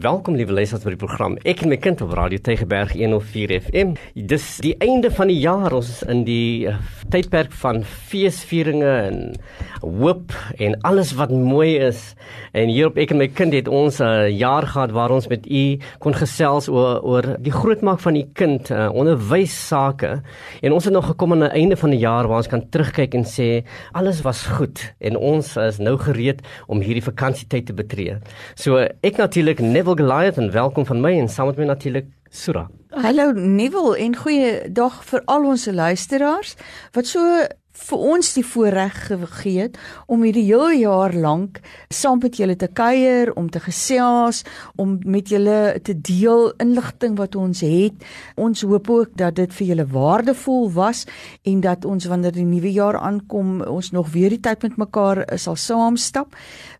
Welkom liewe luisters by die program. Ek en my kind op Radio Tygerberg 104 FM. Dis die einde van die jaar. Ons is in die uh, tydperk van feesvieringe en hoop en alles wat mooi is. En hier op Ek en my kind het ons 'n uh, jaar gehad waar ons met u kon gesels oor oor die grootmaak van u kind, uh, onderwys sake. En ons het nog gekom aan die einde van die jaar waar ons kan terugkyk en sê alles was goed en ons is nou gereed om hierdie vakansietyd te betree. So ek natuurlik Neville Goliath en welkom van my en saam met my natuurlik Sura. Hallo Neville en goeie dag vir al ons luisteraars wat so vir ons die voorreg gegee het om hierdie hele jaar lank saam met julle te kuier, om te gesels, om met julle te deel inligting wat ons het. Ons hoop ook dat dit vir julle waardevol was en dat ons wanneer die nuwe jaar aankom, ons nog weer die tyd met mekaar sal saamstap.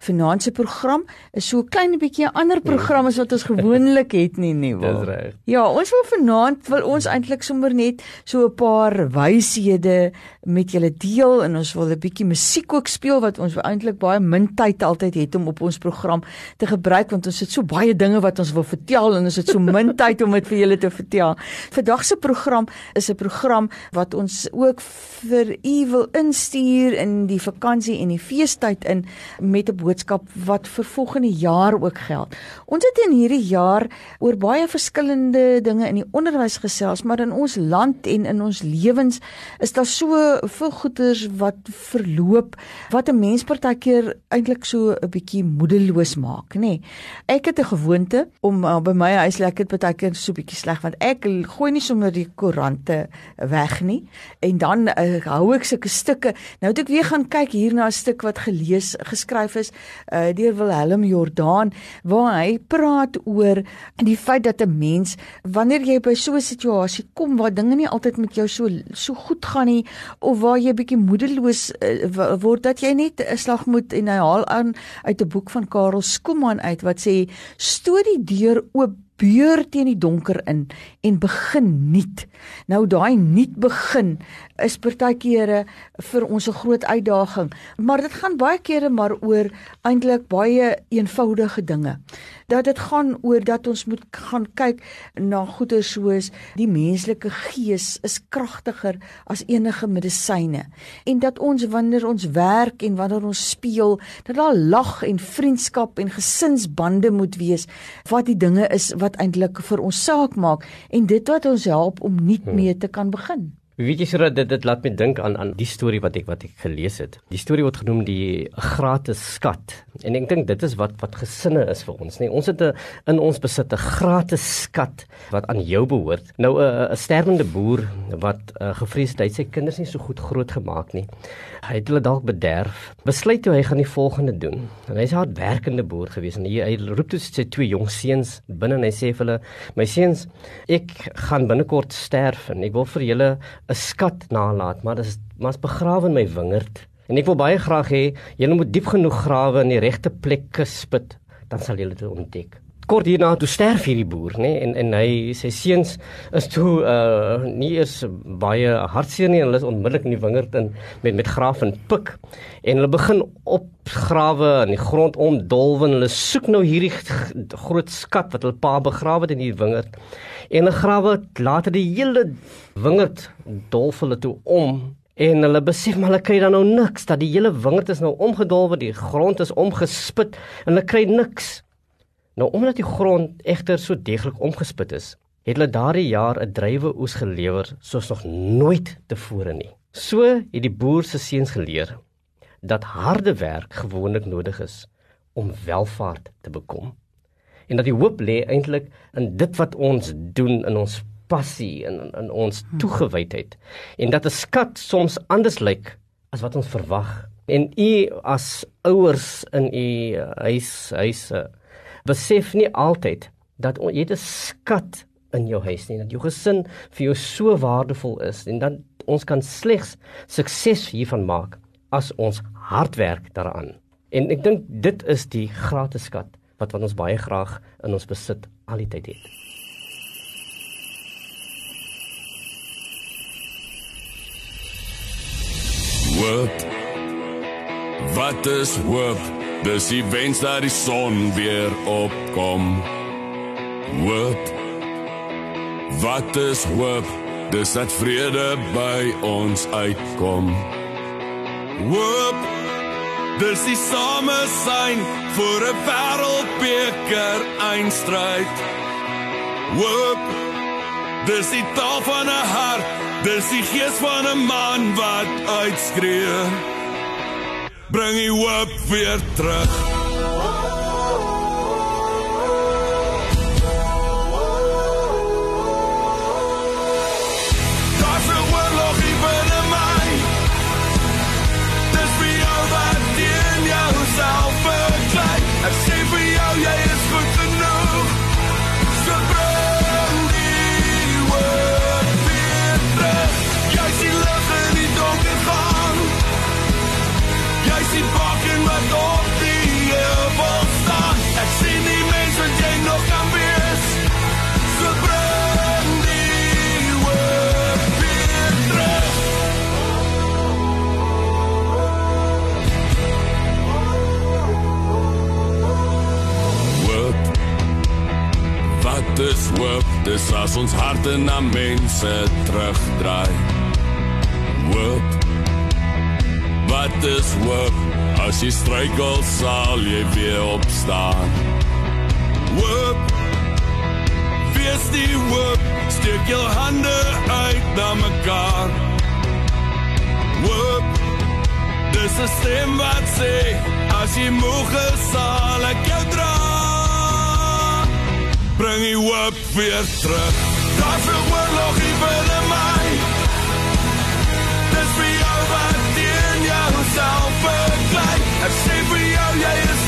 Vanaand se program is so 'n klein bietjie 'n ander program as wat ons gewoonlik het nie, nie. Dis reg. Ja, ons wil vanaand wil ons eintlik sommer net so 'n paar wyshede met julle deel en ons wil 'n bietjie musiek ook speel wat ons eintlik baie min tyd altyd het om op ons program te gebruik want ons het so baie dinge wat ons wil vertel en ons het so min tyd om dit vir julle te vertel. Vandag se program is 'n program wat ons ook vir u wil instuur in die vakansie en die feestyd in met 'n boodskap wat vir volgende jaar ook geld. Ons het in hierdie jaar oor baie verskillende dinge in die onderwys gesels, maar in ons land en in ons lewens is daar so veel goeders wat verloop wat 'n mens partykeer eintlik so 'n bietjie moedeloos maak, nê. Nee. Ek het 'n gewoonte om uh, by my huis lekker partykeer so 'n bietjie sleg want ek gooi nie sommer die koerante weg nie en dan uh, hou ek sulke stukke. Nou het ek weer gaan kyk hier na 'n stuk wat gelees geskryf is uh, deur Wilhelm Jordaan waar hy praat oor die feit dat 'n mens wanneer jy by so 'n situasie kom waar dinge nie altyd met jou so so goed gaan nie of waar jy bietjie moedeloos uh, word dat jy net 'n slag moet en hy haal aan uit 'n boek van Karel Skooman uit wat sê stoot die deur oop beur teen die donker in en begin nuut. Nou daai nuut begin is partykeere vir ons 'n groot uitdaging, maar dit gaan baie kere maar oor eintlik baie eenvoudige dinge. Dat dit gaan oor dat ons moet gaan kyk na goeie soos die menslike gees is kragtiger as enige medisyne en dat ons wanneer ons werk en wanneer ons speel, dat daar lag en vriendskap en gesinsbande moet wees wat die dinge is wat eintlik vir ons saak maak en dit wat ons help om nuut hmm. mee te kan begin. Weet jy sodat dit dit laat my dink aan aan die storie wat ek wat ek gelees het. Die storie word genoem die gratis skat. En ek dink dit is wat wat gesinne is vir ons, nê. Nee, ons het 'n in ons besit 'n gratis skat wat aan jou behoort. Nou 'n 'n sterwende boer wat uh, gevrees het hy sy kinders nie so goed groot gemaak nie. Hy het hulle dalk bederf. Besluit toe hy gaan die volgende doen. En hy's 'n hardwerkende boer gewees en hy, hy roep toe sy twee jong seuns binne en hy sê vir hulle: "My seuns, ek gaan binnekort sterf en ek wil vir julle 'n skat nalat, maar dit is mas begrawe in my wingerd. En ek wil baie graag hê julle moet diep genoeg grawe in die regte plek spit, dan sal julle dit ontdek. Kort hierna toe sterf hierdie boer, nê, en en hy sy seuns is toe uh nie eers baie hartseer nie, hulle is onmiddellik in die wingerd in met met graaf en pik. En hulle begin opgrawe in die grond om dolwen. Hulle soek nou hierdie groot skat wat hulle pa begrawe het in die wingerd. En hulle grawe later die hele wingerd dolf hulle toe om En hulle besef maar hulle kry dan nou niks dat die hele wingerd is nou omgedolwe, die grond is omgespit en hulle kry niks. Nou omdat die grond egter so deeglik omgespit is, het hulle daardie jaar 'n drywe oes gelewer soos nog nooit tevore nie. So het die boer se seuns geleer dat harde werk gewoonlik nodig is om welvaart te bekom. En dat die hoop lê eintlik in dit wat ons doen in ons passie en in, in ons toegewydheid en dat 'n skat soms anders lyk as wat ons verwag. En u as ouers in u huis huise besef nie altyd dat jy 'n skat in jou huis nie, dat jou gesin vir jou so waardevol is en dat ons kan slegs sukses hiervan maak as ons hard werk daaraan. En ek dink dit is die gratis skat wat wat ons baie graag in ons besit al die tyd het. Hoop. Wat is hoop? Dis die wens dat die son weer opkom. Hoop. Wat is hoop? Dis dat vrede by ons uitkom. Hoop. Dis die same sein vir 'n wêreldbeker eindstryd. Hoop. Dis die taal van 'n hart, dis die gees van 'n man wat uitskree. Bring die hoop weer terug. Dis as ons harte na mense terugdraai. Hoop. Wat is hoop? As jy struikel sal jy weer opstaan. Hoop. Wees die hoop. Steek jou hande uit na mekaar. Hoop. Dis 'n stem wat sê as jy moeg is sal ek jou dra bring die hoop weer terug. Daar vir oorlog hier binne my. Dis vir jou wat teen jou self beklei. Ek sê vir jou jy is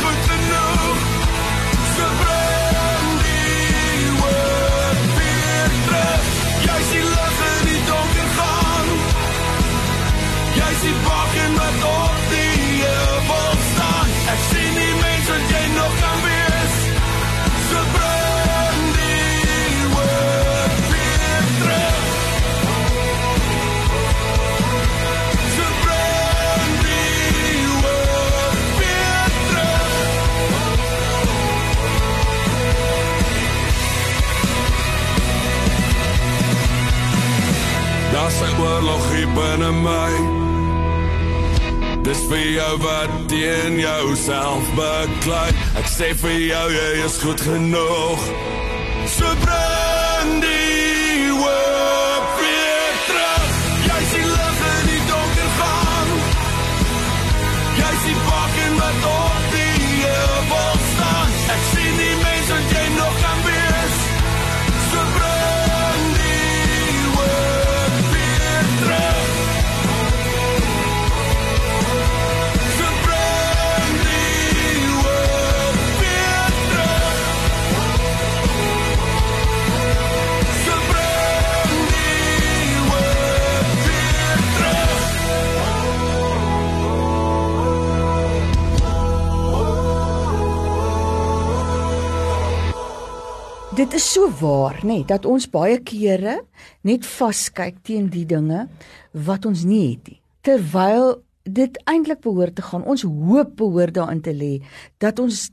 'n oorlog hier binne my. Dis vir jou wat teen jouself beklei. Ek sê vir jou jy is goed genoeg. So waar, nê, nee, dat ons baie kere net vaskyk teen die dinge wat ons nie het nie. Terwyl dit eintlik behoort te gaan. Ons hoop behoort daarin te lê dat ons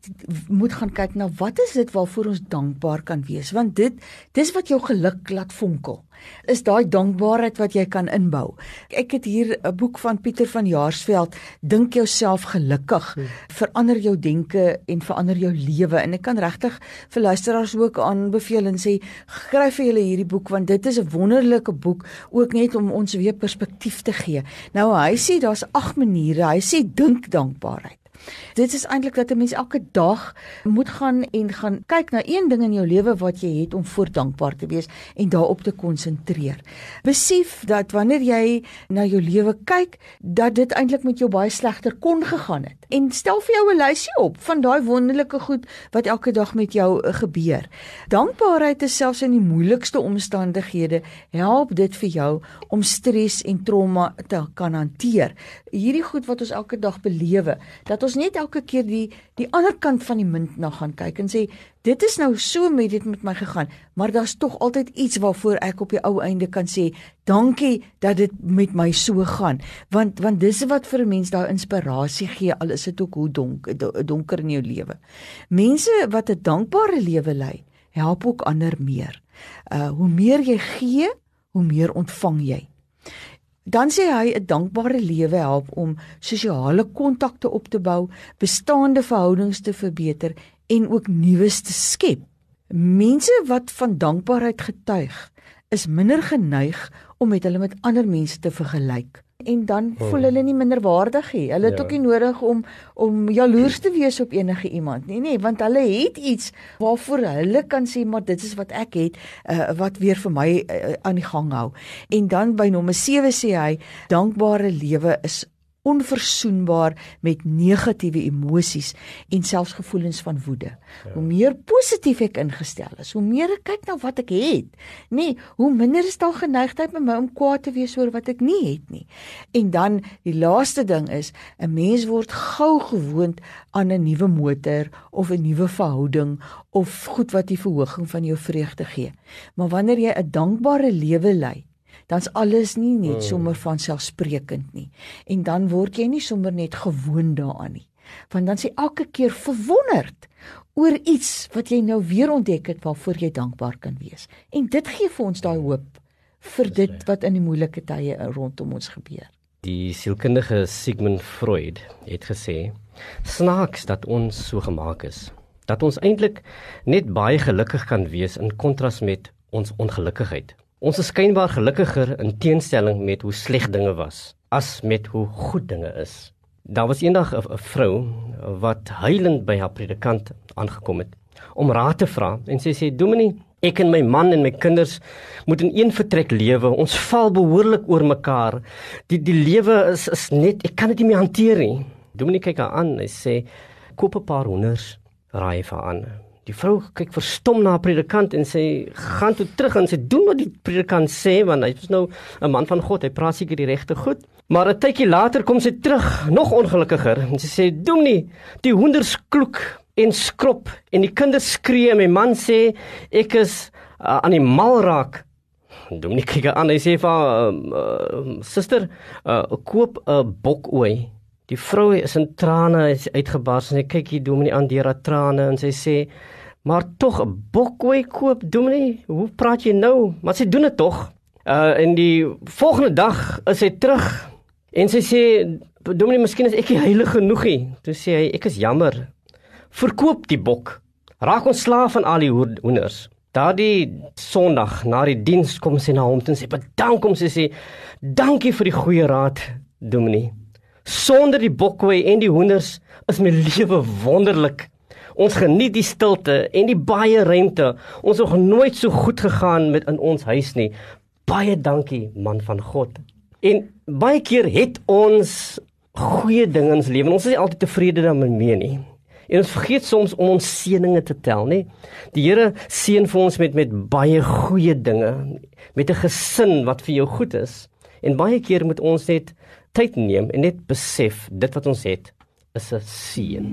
moet gaan kyk na wat is dit waarvoor ons dankbaar kan wees, want dit dis wat jou geluk laat vonkel. Is daai dankbaarheid wat jy kan inbou. Ek het hier 'n boek van Pieter van Jaarsveld, Dink jouself gelukkig, verander jou denke en verander jou lewe en ek kan regtig vir luisteraars ook aanbeveel en sê skryf vir julle hierdie boek want dit is 'n wonderlike boek ook net om ons weer perspektief te gee. Nou hy sê daar's ag maniere. Hy sê dink dankbaarheid. Dit is eintlik dat 'n mens elke dag moet gaan en gaan kyk na een ding in jou lewe wat jy het om voor dankbaar te wees en daarop te konsentreer. Besef dat wanneer jy na jou lewe kyk, dat dit eintlik met jou baie slegter kon gegaan het. En stel vir jou 'n lysie op van daai wonderlike goed wat elke dag met jou uh, gebeur. Dankbaarheid is selfs in die moeilikste omstandighede help dit vir jou om stres en trauma te kan hanteer. Hierdie goed wat ons elke dag belewe, dat ons net elke keer die die ander kant van die munt na gaan kyk en sê dit is nou so met dit met my gegaan, maar daar's tog altyd iets waarvoor ek op die ou einde kan sê dankie dat dit met my so gaan, want want dis wat vir 'n mens daai inspirasie gee al is dit ook hoe donker donker in jou lewe. Mense wat 'n dankbare lewe lei, help ook ander meer. Uh hoe meer jy gee, hoe meer ontvang jy. Dan sê hy 'n dankbare lewe help om sosiale kontakte op te bou, bestaande verhoudings te verbeter en ook nuus te skep. Mense wat van dankbaarheid getuig, is minder geneig om met hulle met ander mense te vergelyk en dan voel hulle nie minderwaardig nie. Hulle het Ja. ook nie nodig om om jaloers te wees op enige iemand nie, nee, want hulle het iets waarvoor hulle kan sê maar dit is wat ek het uh, wat weer vir my uh, aan die gang hou. En dan by nommer 7 sê hy dankbare lewe is onverzoenbaar met negatiewe emosies en selfs gevoelens van woede. Ja. Hoe meer positief ek ingestel is, hoe meer ek kyk na wat ek het, nee, hoe minder is daar geneigtheid by my om kwaad te wees oor wat ek nie het nie. En dan die laaste ding is 'n mens word gou gewoond aan 'n nuwe motor of 'n nuwe verhouding of goed wat die verhoging van jou vreugde gee. Maar wanneer jy 'n dankbare lewe lei, dan's alles nie net sommer van selfsprekend nie. En dan word jy nie sommer net gewoond daaraan nie. Want dan sê elke keer verwonderd oor iets wat jy nou weer ontdek het waarvoor jy dankbaar kan wees. En dit gee vir ons daai hoop vir dit wat in die moeilike tye rondom ons gebeur. Die sielkundige Sigmund Freud het gesê: "Snaaks dat ons so gemaak is, dat ons eintlik net baie gelukkig kan wees in kontras met ons ongelukkigheid. Ons is skynbaar gelukkiger in teenstelling met hoe sleg dinge was as met hoe goed dinge is." Daar was eendag 'n 'n vrou wat huilend by haar predikant aangekom het om raad te vra en sy sê: "Dominee, ek en my man en my kinders moet in een vertrek lewe. Ons val behoorlik oor mekaar. Die die lewe is is net ek kan dit nie meer hanteer nie." Dominee kyk haar aan. Hy sê: "Koop 'n paar honders, raai vir aan." Die vrou kyk verstom na haar predikant en sy gaan toe terug en sy doen wat die predikant sê want hy is nou 'n man van God. Hy praat seker die regte goed. Maar 'n tydjie later kom sy terug, nog ongelukkiger. En sy sê: "Dominee, die honders kloek en skrop en die kinders skree en my man sê ek is uh, aan die mal raak." Dominee kyk haar aan. Hy sê vir haar: uh, uh, "Suster, uh, koop 'n bokooi." Die vrou is in trane uitgebars en sy kyk hier Dominee aan deur haar trane en sy sê: "Maar tog 'n bokooi koop, Dominee? Hoe praat jy nou?" Maar sy doen dit tog. Uh en die volgende dag is sy terug en sy sê: "Dominee, miskien is ek nie heilig genoeg nie." Toe sê hy: "Ek is jammer. Verkoop die bok. Raak ons slaaf van al die hoenders." Daardie Sondag na die diens kom sy na hom toe en sê: "Bedank hom," sy sê: "Dankie vir die goeie raad, Dominee." Sonder die bokkoei en die hoenders is my lewe wonderlik. Ons geniet die stilte en die baie ruimte. Ons het nog nooit so goed gegaan met in ons huis nie. Baie dankie man van God. En baie keer het ons goeie dinge in ons lewe. Ons is nie altyd tevrede daarmee nie. En ons vergeet soms om ons seëninge te tel, nê? Die Here seën vir ons met met baie goeie dinge, met 'n gesin wat vir jou goed is. En baie keer moet ons net tyd neem en net besef dit wat ons het is 'n seën.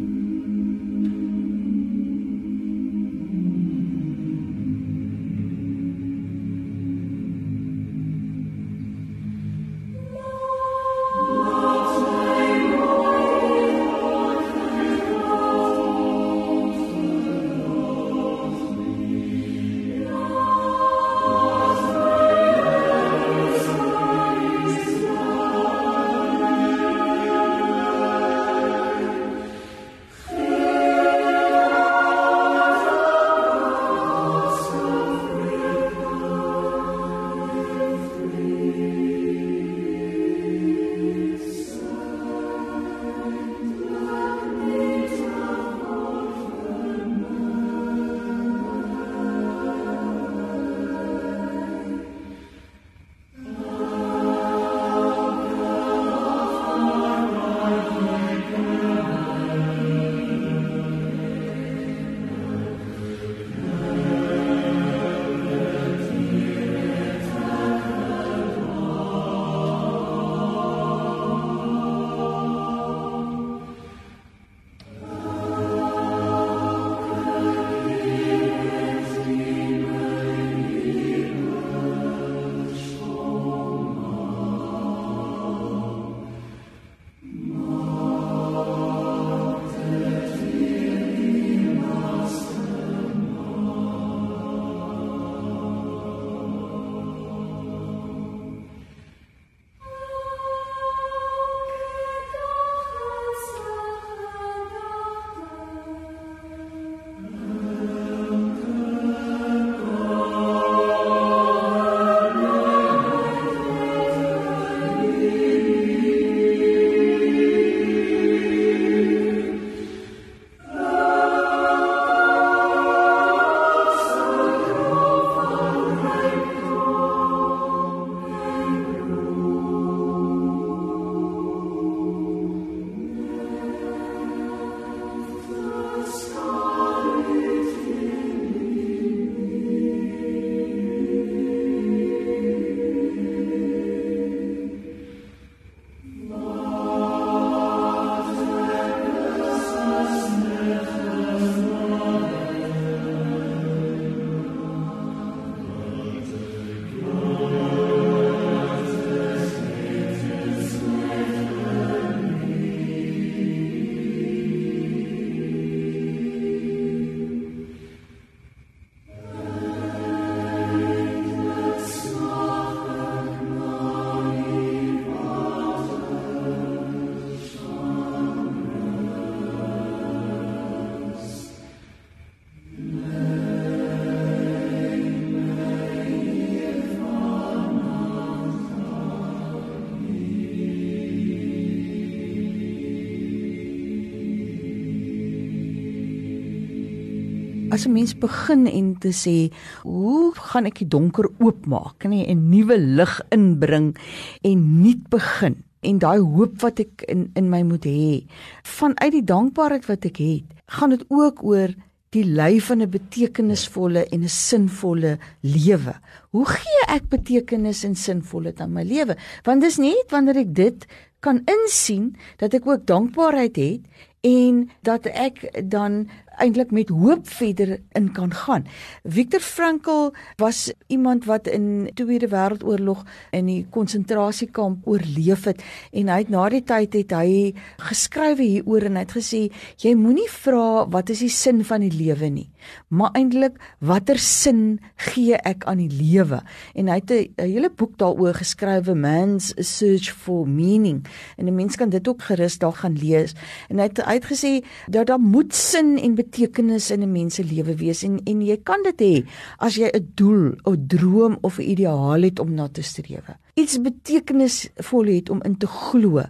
As 'n mens begin en te sê, hoe gaan ek die donker oopmaak, nê, en nuwe lig inbring en nuut begin en daai hoop wat ek in in my moet hê vanuit die dankbaarheid wat ek het, gaan dit ook oor die lei van 'n betekenisvolle en 'n sinvolle lewe. Hoe gee ek betekenis en sinvolheid aan my lewe? Want dis net wanneer ek dit kan insien dat ek ook dankbaarheid het en dat ek dan eintlik met hoop verder in kan gaan. Viktor Frankl was iemand wat in Tweede Wêreldoorlog in die konsentrasiekamp oorleef het en hy het na die tyd het hy geskrywe hieroor en hy het gesê jy moenie vra wat is die sin van die lewe nie, maar eintlik watter sin gee ek aan die lewe? En hy het 'n hele boek daaroor geskrywe Man's Search for Meaning en 'n mens kan dit ook gerus daar gaan lees. En hy het uitgesê dat daar moet sin en betekenis in 'n mens se lewe wees en en jy kan dit hê as jy 'n doel, 'n droom of 'n ideaal het om na te strewe. Iets betekenisvol het om in te glo,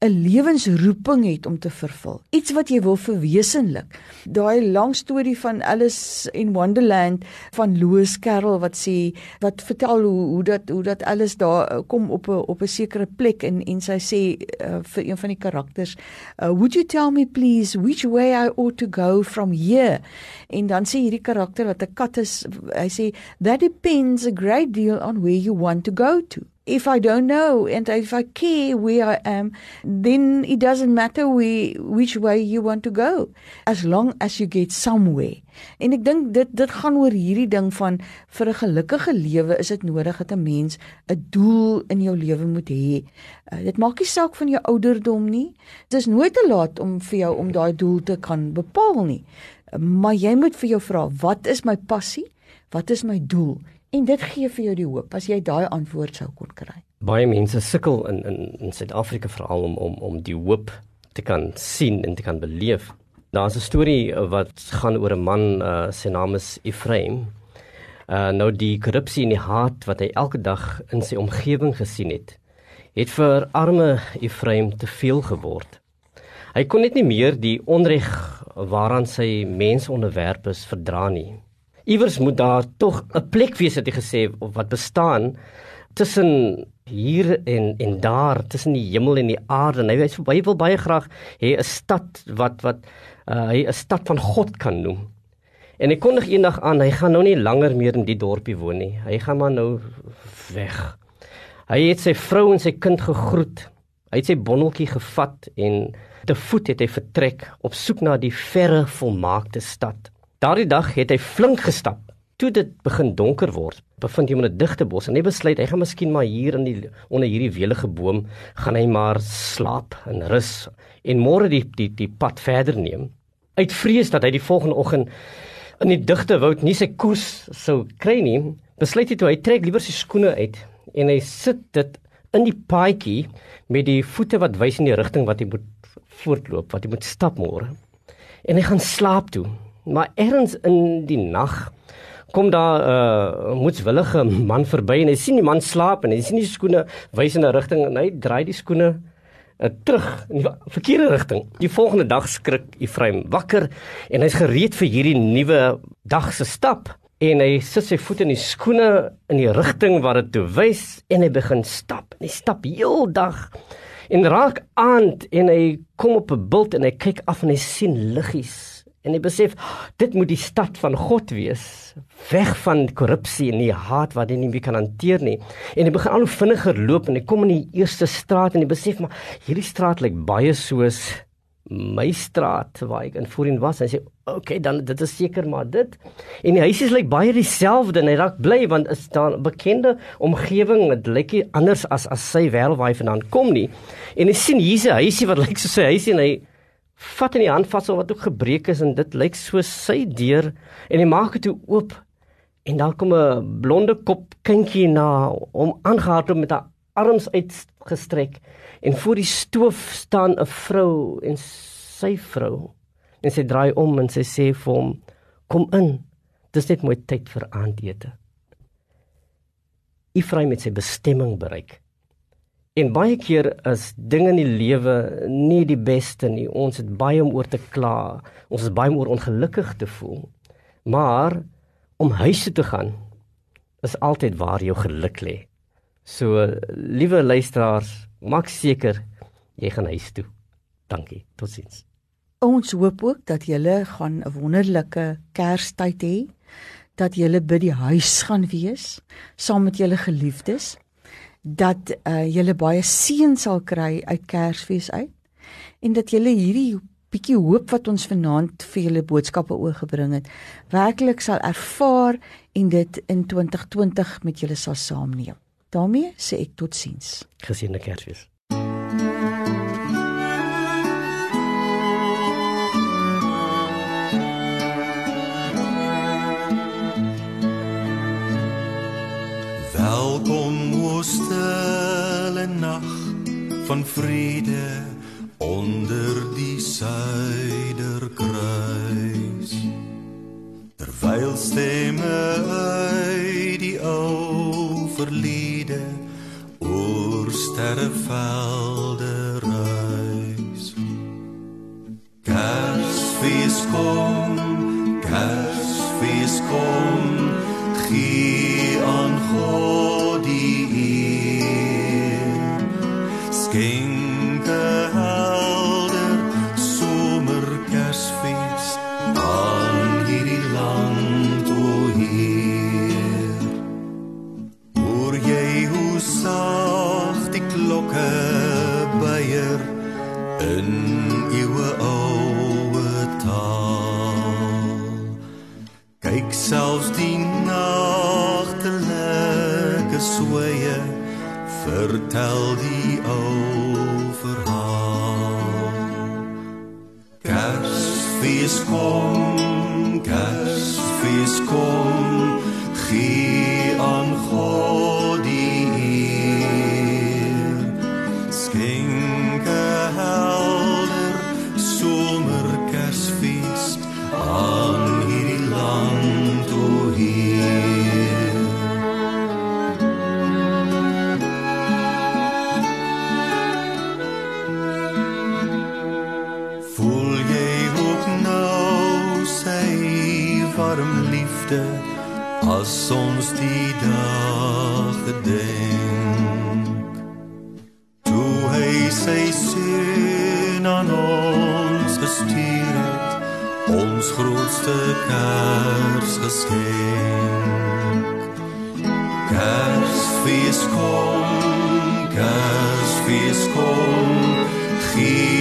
'n lewensroeping het om te vervul. Iets wat jy wil verwesenlik. Daai lang storie van Alice in Wonderland van Lewis Carroll wat sê wat vertel hoe hoe dat hoe dat alles daar uh, kom op 'n op 'n sekere plek en en sy sê uh, vir een van die karakters, uh, "Would you tell me please which way I ought to go from here?" En dan sê hierdie karakter wat 'n kat is, hy sê, "That depends a great deal on where you want to go to." If I don't know and if I care where I am, then it doesn't matter we, which way you want to go as long as you get somewhere. En ek dink dit dit gaan oor hierdie ding van vir 'n gelukkige lewe is dit nodig dat 'n mens 'n doel in jou lewe moet hê. Uh, dit maak nie saak van jou ouderdom nie. Dit is nooit te laat om vir jou om daai doel te kan bepaal nie. Uh, maar jy moet vir jou vra, wat is my passie? Wat is my doel? En dit gee vir jou die hoop as jy daai antwoord sou kon kry. Baie mense sukkel in in in Suid-Afrika veral om om om die hoop te kan sien en te kan beleef. Daar's 'n storie wat gaan oor 'n man uh sy naam is Ephraim. Uh nou die korrupsie en die haat wat hy elke dag in sy omgewing gesien het, het vir arme Ephraim te veel geword. Hy kon net nie meer die onreg waaraan sy mense onderwerp is verdra nie iewers moet daar tog 'n plek wees het hy gesê wat bestaan tussen hier en en daar tussen die hemel en die aarde. En hy wys hy wil baie graag hê 'n stad wat wat uh, hy 'n stad van God kan noem. En hy kondig eendag aan hy gaan nou nie langer meer in die dorpie woon nie. Hy gaan maar nou weg. Hy het sy vrou en sy kind gegroet. Hy het sy bondeltjie gevat en te voet het hy vertrek op soek na die verre volmaakte stad Daardie dag het hy flink gestap. Toe dit begin donker word, bevind hy hom in 'n digte bos en hy besluit hy gaan miskien maar hier in die onder hierdie welige boom gaan hy maar slaap en rus en môre die die die pad verder neem. Uit vrees dat hy die volgende oggend in die digte woud nie sy koers sou kry nie, besluit hy toe hy trek liewer sy skoene uit en hy sit dit in die paadjie met die voete wat wys in die rigting wat hy moet voortloop, wat hy moet stap môre. En hy gaan slaap toe Maar ergens in die nag kom daar 'n uh, moedswillige man verby en hy sien die man slaap en hy sien die skoene wys in 'n rigting en hy draai die skoene uh, terug in die verkeerde rigting. Die volgende dag skrik Ephraim wakker en hy's gereed vir hierdie nuwe dag se stap en hy sit sy voete in die skoene in die rigting waar dit toe wys en hy begin stap. Hy stap heeldag en raak aand en hy kom op 'n bult en hy kyk af en hy sien liggies en hy besef dit moet die stad van God wees. Weg van korrupsie en die haat wat hy nie meer kan hanteer nie. En hy begin al hoe vinniger loop en hy kom in die eerste straat en hy besef maar hierdie straat lyk baie soos my straat waar ek in voorheen was. Hy sê oké okay, dan dit is seker maar dit. En die huisies lyk baie dieselfde en hy raak bly want is daar 'n bekende omgewing dit lyk nie anders as as sy wêreld waar hy vandaan kom nie. En hy sien hier's 'n huisie wat lyk soos sy huisie en hy vat in die handvatsel wat ook gebreek is en dit lyk so sy deur en hy maak dit oop en daar kom 'n blonde kop kindjie na om aangehardloop met haar arms uitgestrek en voor die stoof staan 'n vrou en sy vrou en sy draai om en sy sê vir hom kom in dis net mooi tyd vir aandete. Ifraim het sy bestemming bereik En baie keer is dinge in die lewe nie die beste nie. Ons het baie om oor te kla. Ons is baie om oor ongelukkig te voel. Maar om huis toe te gaan is altyd waar jou geluk lê. So liewe luisteraars, maak seker jy gaan huis toe. Dankie. Totsiens. Ons hoop ook dat julle gaan 'n wonderlike Kerstyd hê, dat julle by die huis gaan wees saam met julle geliefdes, dat uh, julle baie seën sal kry uit Kersfees uit en dat julle hierdie bietjie hoop wat ons vanaand vir julle boodskappe oorgebring het, werklik sal ervaar en dit in 2020 met julle sal saamneem. daarmee sê ek totsiens. Geseënde Kersfees. Stille nag van vrede onder die suiderkruis. Terwyl stemme die ou verlede oor sterrevelde reis. Kersfees kom, Kersfees kom, Kersfees kom, gee gedenk Toe hy sy seun aan ons gestuur het ons grootste Kersgeskenk Kersfees kom Kersfees kom gee